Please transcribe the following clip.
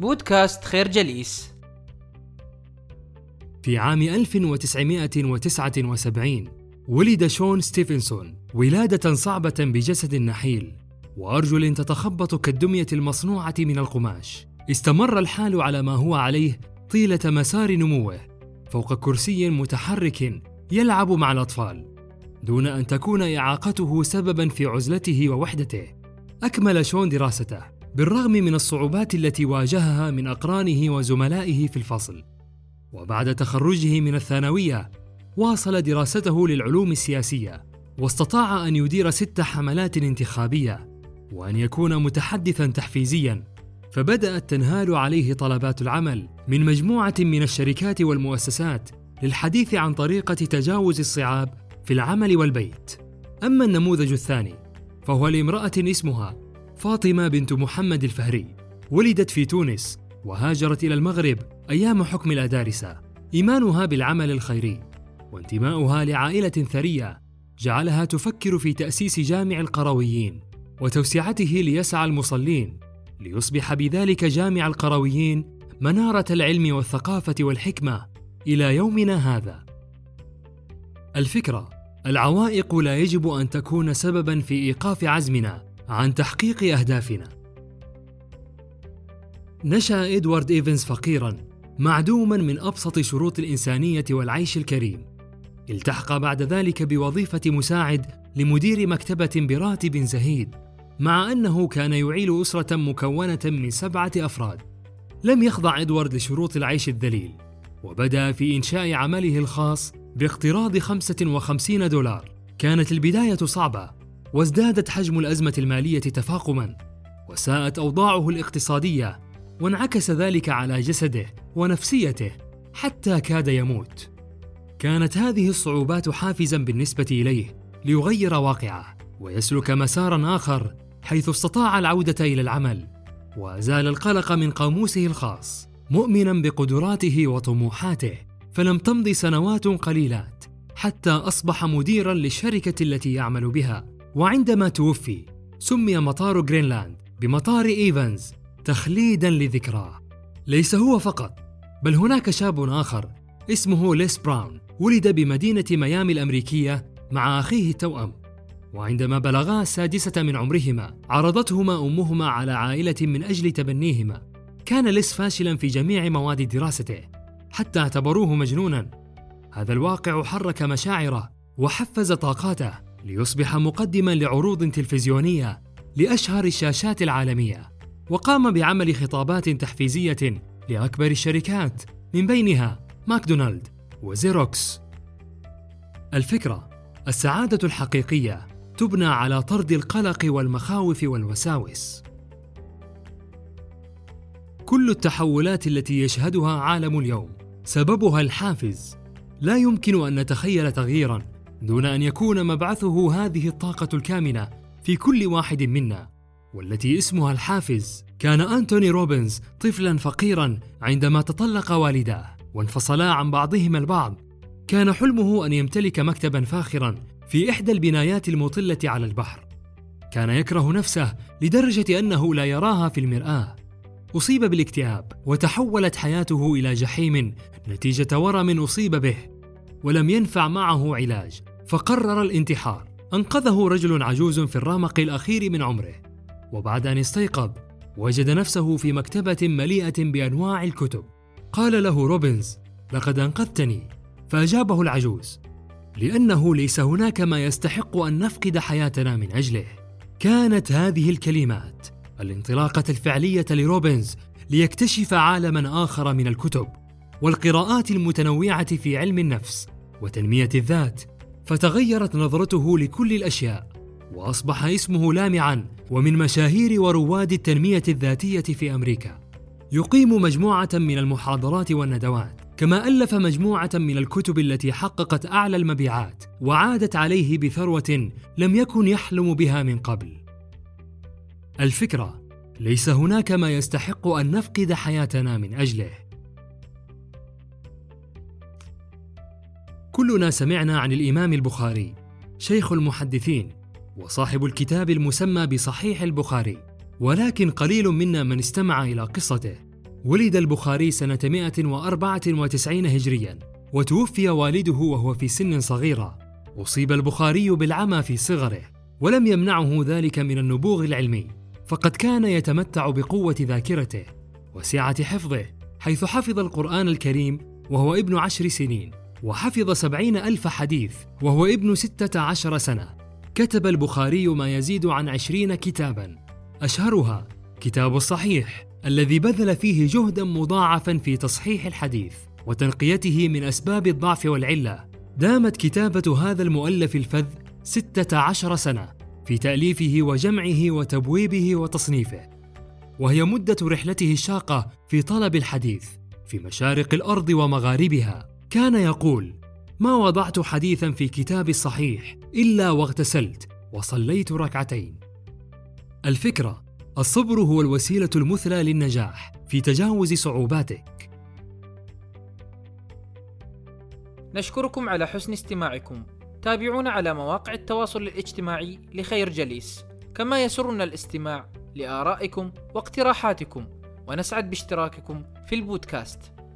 بودكاست خير جليس. في عام 1979 ولد شون ستيفنسون ولادة صعبة بجسد نحيل وأرجل تتخبط كالدمية المصنوعة من القماش. استمر الحال على ما هو عليه طيلة مسار نموه فوق كرسي متحرك يلعب مع الأطفال دون أن تكون إعاقته سببا في عزلته ووحدته. أكمل شون دراسته. بالرغم من الصعوبات التي واجهها من أقرانه وزملائه في الفصل وبعد تخرجه من الثانوية واصل دراسته للعلوم السياسية واستطاع أن يدير ست حملات انتخابية وأن يكون متحدثا تحفيزيا فبدأت تنهال عليه طلبات العمل من مجموعة من الشركات والمؤسسات للحديث عن طريقة تجاوز الصعاب في العمل والبيت. أما النموذج الثاني فهو لامرأة اسمها فاطمة بنت محمد الفهري، ولدت في تونس وهاجرت إلى المغرب أيام حكم الأدارسة. إيمانها بالعمل الخيري وانتماؤها لعائلة ثرية جعلها تفكر في تأسيس جامع القرويين وتوسعته ليسعى المصلين ليصبح بذلك جامع القرويين منارة العلم والثقافة والحكمة إلى يومنا هذا. الفكرة: العوائق لا يجب أن تكون سببًا في إيقاف عزمنا عن تحقيق أهدافنا. نشأ إدوارد إيفنز فقيرًا، معدومًا من أبسط شروط الإنسانية والعيش الكريم. التحق بعد ذلك بوظيفة مساعد لمدير مكتبة براتب زهيد، مع أنه كان يعيل أسرة مكونة من سبعة أفراد. لم يخضع إدوارد لشروط العيش الذليل، وبدأ في إنشاء عمله الخاص باقتراض 55 دولار. كانت البداية صعبة، وازدادت حجم الأزمة المالية تفاقمًا، وساءت أوضاعه الاقتصادية، وانعكس ذلك على جسده ونفسيته حتى كاد يموت. كانت هذه الصعوبات حافزا بالنسبة إليه ليغير واقعه ويسلك مسارا آخر حيث استطاع العودة إلى العمل وأزال القلق من قاموسه الخاص مؤمنا بقدراته وطموحاته فلم تمض سنوات قليلات حتى أصبح مديرا للشركة التي يعمل بها وعندما توفي سمي مطار جرينلاند بمطار إيفانز تخليدا لذكراه. ليس هو فقط بل هناك شاب آخر اسمه ليس براون ولد بمدينة ميامي الأمريكية مع أخيه التوأم. وعندما بلغا السادسة من عمرهما عرضتهما أمهما على عائلة من أجل تبنيهما. كان ليس فاشلا في جميع مواد دراسته حتى اعتبروه مجنونا. هذا الواقع حرك مشاعره وحفز طاقاته. ليصبح مقدما لعروض تلفزيونية لأشهر الشاشات العالمية وقام بعمل خطابات تحفيزية لأكبر الشركات من بينها ماكدونالد وزيروكس. الفكرة السعادة الحقيقية تبنى على طرد القلق والمخاوف والوساوس. كل التحولات التي يشهدها عالم اليوم سببها الحافز. لا يمكن أن نتخيل تغييرا دون أن يكون مبعثه هذه الطاقة الكامنة في كل واحد منا والتي اسمها الحافز. كان أنتوني روبنز طفلا فقيرا عندما تطلق والداه وانفصلا عن بعضهما البعض. كان حلمه أن يمتلك مكتبا فاخرا في إحدى البنايات المطلة على البحر. كان يكره نفسه لدرجة أنه لا يراها في المرآة. أصيب بالاكتئاب وتحولت حياته إلى جحيم نتيجة ورم أصيب به ولم ينفع معه علاج. فقرر الانتحار. أنقذه رجل عجوز في الرامق الأخير من عمره. وبعد أن استيقظ وجد نفسه في مكتبة مليئة بأنواع الكتب. قال له روبنز لقد أنقذتني. فأجابه العجوز لأنه ليس هناك ما يستحق أن نفقد حياتنا من أجله. كانت هذه الكلمات الانطلاقة الفعلية لروبنز ليكتشف عالما آخر من الكتب والقراءات المتنوعة في علم النفس وتنمية الذات فتغيرت نظرته لكل الأشياء وأصبح اسمه لامعا ومن مشاهير ورواد التنمية الذاتية في أمريكا يقيم مجموعة من المحاضرات والندوات كما ألف مجموعة من الكتب التي حققت أعلى المبيعات وعادت عليه بثروة لم يكن يحلم بها من قبل. الفكرة: ليس هناك ما يستحق أن نفقد حياتنا من أجله. كلنا سمعنا عن الإمام البخاري، شيخ المحدثين، وصاحب الكتاب المسمى بصحيح البخاري، ولكن قليل منا من استمع إلى قصته. ولد البخاري سنة 194 هجريا وتوفي والده وهو في سن صغيرة. أصيب البخاري بالعمى في صغره ولم يمنعه ذلك من النبوغ العلمي. فقد كان يتمتع بقوة ذاكرته وسعة حفظه حيث حفظ القرآن الكريم وهو ابن عشر سنين. وحفظ سبعين ألف حديث وهو ابن ستة عشر سنة. كتب البخاري ما يزيد عن عشرين كتابا. أشهرها كتاب الصحيح الذي بذل فيه جهدا مضاعفا في تصحيح الحديث وتنقيته من أسباب الضعف والعلة. دامت كتابة هذا المؤلف الفذ ستة عشر سنة في تأليفه وجمعه وتبويبه وتصنيفه. وهي مدة رحلته الشاقة في طلب الحديث في مشارق الأرض ومغاربها. كان يقول ما وضعت حديثا في كتاب الصحيح إلا واغتسلت وصليت ركعتين. الفكرة الصبر هو الوسيلة المثلى للنجاح في تجاوز صعوباتك. نشكركم على حسن استماعكم. تابعونا على مواقع التواصل الاجتماعي لخير جليس. كما يسرنا الاستماع لآرائكم واقتراحاتكم. ونسعد باشتراككم في البودكاست.